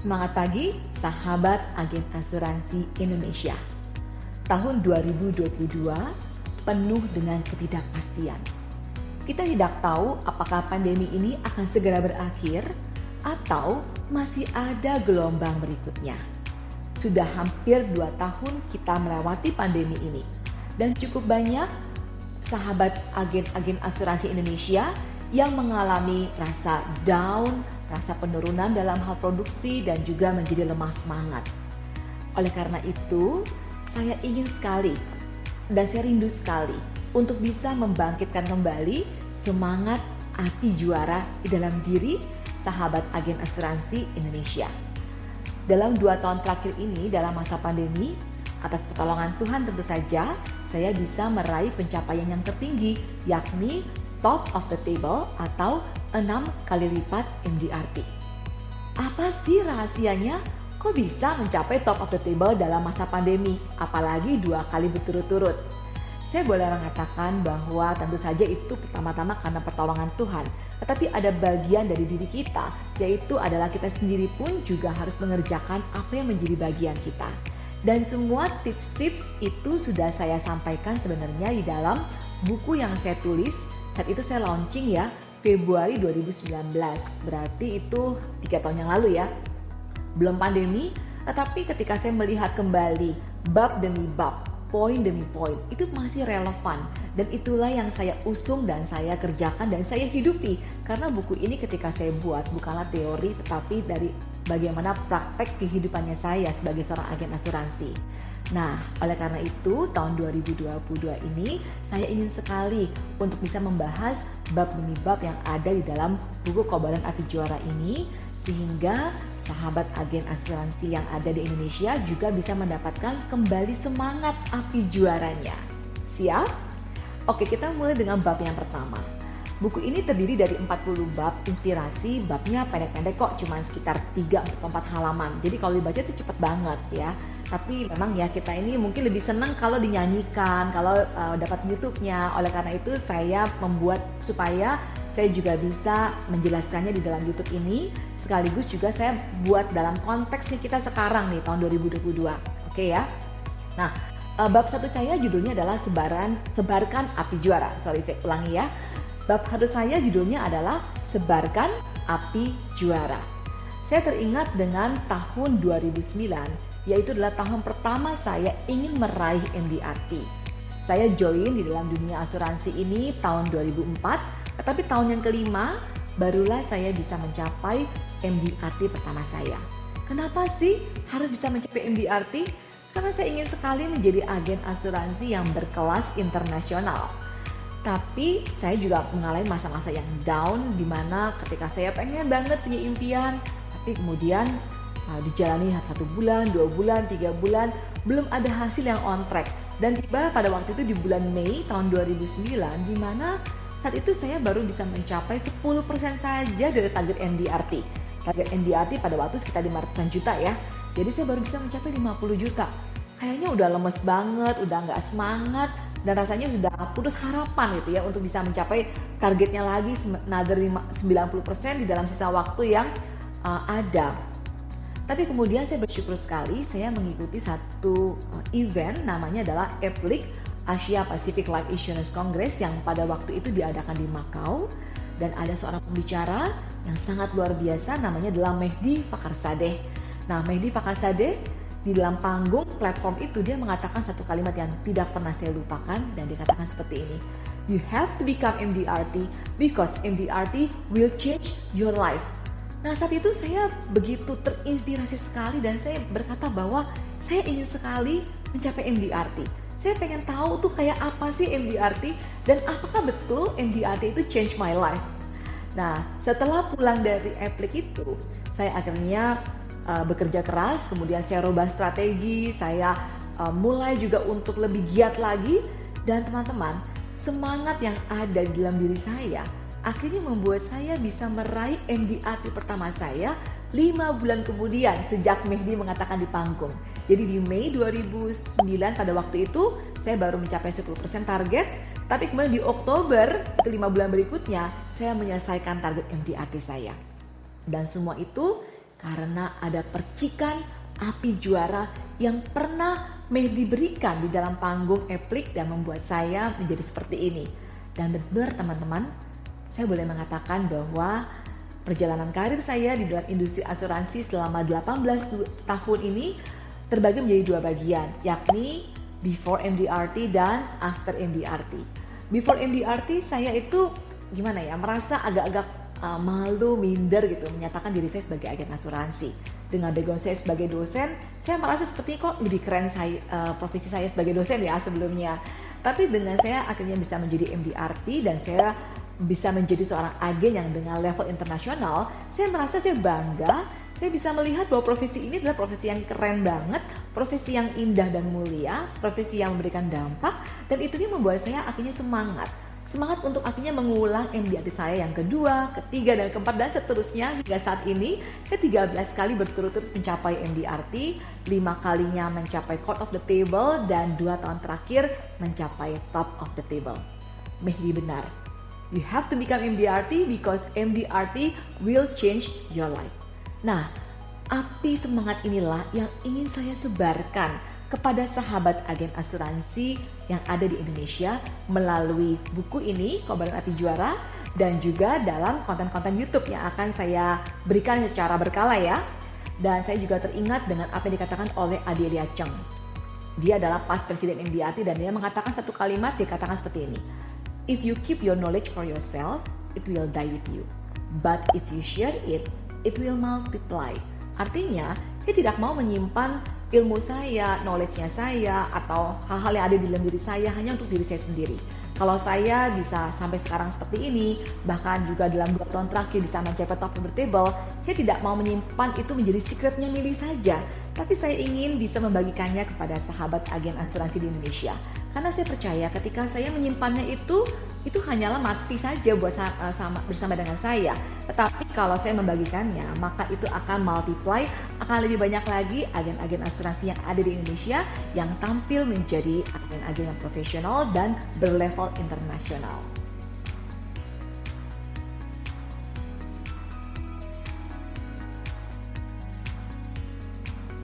Semangat pagi, sahabat agen asuransi Indonesia. Tahun 2022 penuh dengan ketidakpastian. Kita tidak tahu apakah pandemi ini akan segera berakhir atau masih ada gelombang berikutnya. Sudah hampir dua tahun kita melewati pandemi ini dan cukup banyak sahabat agen-agen asuransi Indonesia yang mengalami rasa down, rasa penurunan dalam hal produksi dan juga menjadi lemah semangat. Oleh karena itu, saya ingin sekali dan saya rindu sekali untuk bisa membangkitkan kembali semangat api juara di dalam diri sahabat agen asuransi Indonesia. Dalam dua tahun terakhir ini dalam masa pandemi, atas pertolongan Tuhan tentu saja saya bisa meraih pencapaian yang tertinggi yakni top of the table atau 6 kali lipat MDRT. Apa sih rahasianya? Kok bisa mencapai top of the table dalam masa pandemi, apalagi dua kali berturut-turut? Saya boleh mengatakan bahwa tentu saja itu pertama-tama karena pertolongan Tuhan, tetapi ada bagian dari diri kita, yaitu adalah kita sendiri pun juga harus mengerjakan apa yang menjadi bagian kita. Dan semua tips-tips itu sudah saya sampaikan sebenarnya di dalam buku yang saya tulis saat itu saya launching ya Februari 2019 berarti itu tiga tahun yang lalu ya. Belum pandemi tetapi ketika saya melihat kembali bab demi bab poin demi poin itu masih relevan. Dan itulah yang saya usung dan saya kerjakan dan saya hidupi. Karena buku ini ketika saya buat bukanlah teori tetapi dari bagaimana praktek kehidupannya saya sebagai seorang agen asuransi. Nah, oleh karena itu tahun 2022 ini saya ingin sekali untuk bisa membahas bab demi bab yang ada di dalam buku Kobaran Api Juara ini sehingga sahabat agen asuransi yang ada di Indonesia juga bisa mendapatkan kembali semangat api juaranya. Siap? Oke, kita mulai dengan bab yang pertama. Buku ini terdiri dari 40 bab inspirasi, babnya pendek-pendek kok, cuma sekitar 3 atau 4 halaman. Jadi kalau dibaca itu cepet banget ya tapi memang ya kita ini mungkin lebih senang kalau dinyanyikan, kalau uh, dapat YouTube-nya. Oleh karena itu saya membuat supaya saya juga bisa menjelaskannya di dalam YouTube ini sekaligus juga saya buat dalam konteksnya kita sekarang nih tahun 2022. Oke okay ya. Nah, uh, bab satu saya judulnya adalah sebaran sebarkan api juara. Sorry saya ulangi ya. Bab satu saya judulnya adalah sebarkan api juara. Saya teringat dengan tahun 2009 yaitu adalah tahun pertama saya ingin meraih MDRT. Saya join di dalam dunia asuransi ini tahun 2004, tetapi tahun yang kelima barulah saya bisa mencapai MDRT pertama saya. Kenapa sih harus bisa mencapai MDRT? Karena saya ingin sekali menjadi agen asuransi yang berkelas internasional. Tapi saya juga mengalami masa-masa yang down di mana ketika saya pengen banget punya impian, tapi kemudian Nah, dijalani satu bulan, dua bulan, tiga bulan, belum ada hasil yang on track. Dan tiba pada waktu itu di bulan Mei tahun 2009, di mana saat itu saya baru bisa mencapai 10% saja dari target NDRT. Target NDRT pada waktu sekitar 500 juta ya. Jadi saya baru bisa mencapai 50 juta. Kayaknya udah lemes banget, udah nggak semangat, dan rasanya sudah putus harapan gitu ya untuk bisa mencapai targetnya lagi another 90% di dalam sisa waktu yang uh, ada. Tapi kemudian saya bersyukur sekali saya mengikuti satu uh, event namanya adalah EPLIC Asia Pacific Life Insurance Congress yang pada waktu itu diadakan di Macau dan ada seorang pembicara yang sangat luar biasa namanya adalah Mehdi Fakarsadeh. Nah, Mehdi Fakarsadeh di dalam panggung platform itu dia mengatakan satu kalimat yang tidak pernah saya lupakan dan dikatakan seperti ini. You have to become MDRT because MDRT will change your life. Nah saat itu saya begitu terinspirasi sekali dan saya berkata bahwa saya ingin sekali mencapai MDRT. Saya pengen tahu tuh kayak apa sih MDRT dan apakah betul MDRT itu change my life. Nah setelah pulang dari Eplik itu, saya akhirnya uh, bekerja keras, kemudian saya rubah strategi, saya uh, mulai juga untuk lebih giat lagi dan teman-teman semangat yang ada di dalam diri saya akhirnya membuat saya bisa meraih MDRT pertama saya 5 bulan kemudian sejak Mehdi mengatakan di panggung. Jadi di Mei 2009 pada waktu itu saya baru mencapai 10% target, tapi kemudian di Oktober ke 5 bulan berikutnya saya menyelesaikan target MDRT saya. Dan semua itu karena ada percikan api juara yang pernah Mehdi berikan di dalam panggung Eplik dan membuat saya menjadi seperti ini. Dan benar teman-teman, saya boleh mengatakan bahwa perjalanan karir saya di dalam industri asuransi selama 18 tahun ini terbagi menjadi dua bagian, yakni before MDRT dan after MDRT. Before MDRT saya itu gimana ya, merasa agak-agak uh, malu, minder gitu menyatakan diri saya sebagai agen asuransi. Dengan background saya sebagai dosen, saya merasa seperti kok lebih keren saya uh, profesi saya sebagai dosen ya sebelumnya. Tapi dengan saya akhirnya bisa menjadi MDRT dan saya bisa menjadi seorang agen yang dengan level internasional, saya merasa saya bangga saya bisa melihat bahwa profesi ini adalah profesi yang keren banget, profesi yang indah dan mulia, profesi yang memberikan dampak, dan itu membuat saya akhirnya semangat. Semangat untuk akhirnya mengulang MDRT saya yang kedua, ketiga, dan keempat, dan seterusnya hingga saat ini ke-13 kali berturut-turut mencapai MDRT, lima kalinya mencapai court of the table, dan dua tahun terakhir mencapai top of the table. Mehdi benar, you have to become MDRT because MDRT will change your life. Nah, api semangat inilah yang ingin saya sebarkan kepada sahabat agen asuransi yang ada di Indonesia melalui buku ini, Kobaran Api Juara, dan juga dalam konten-konten YouTube yang akan saya berikan secara berkala ya. Dan saya juga teringat dengan apa yang dikatakan oleh Adelia Cheng. Dia adalah pas presiden MDRT dan dia mengatakan satu kalimat, dia katakan seperti ini. If you keep your knowledge for yourself, it will die with you. But if you share it, it will multiply. Artinya, saya tidak mau menyimpan ilmu saya, knowledge-nya saya, atau hal-hal yang ada di dalam diri saya hanya untuk diri saya sendiri. Kalau saya bisa sampai sekarang seperti ini, bahkan juga dalam dua tahun terakhir bisa mencapai top table, saya tidak mau menyimpan itu menjadi secretnya milih saja, tapi saya ingin bisa membagikannya kepada sahabat agen asuransi di Indonesia. Karena saya percaya ketika saya menyimpannya itu, itu hanyalah mati saja buat eh, sama, bersama dengan saya. Tetapi kalau saya membagikannya, maka itu akan multiply, akan lebih banyak lagi agen-agen asuransi yang ada di Indonesia yang tampil menjadi agen-agen yang profesional dan berlevel internasional.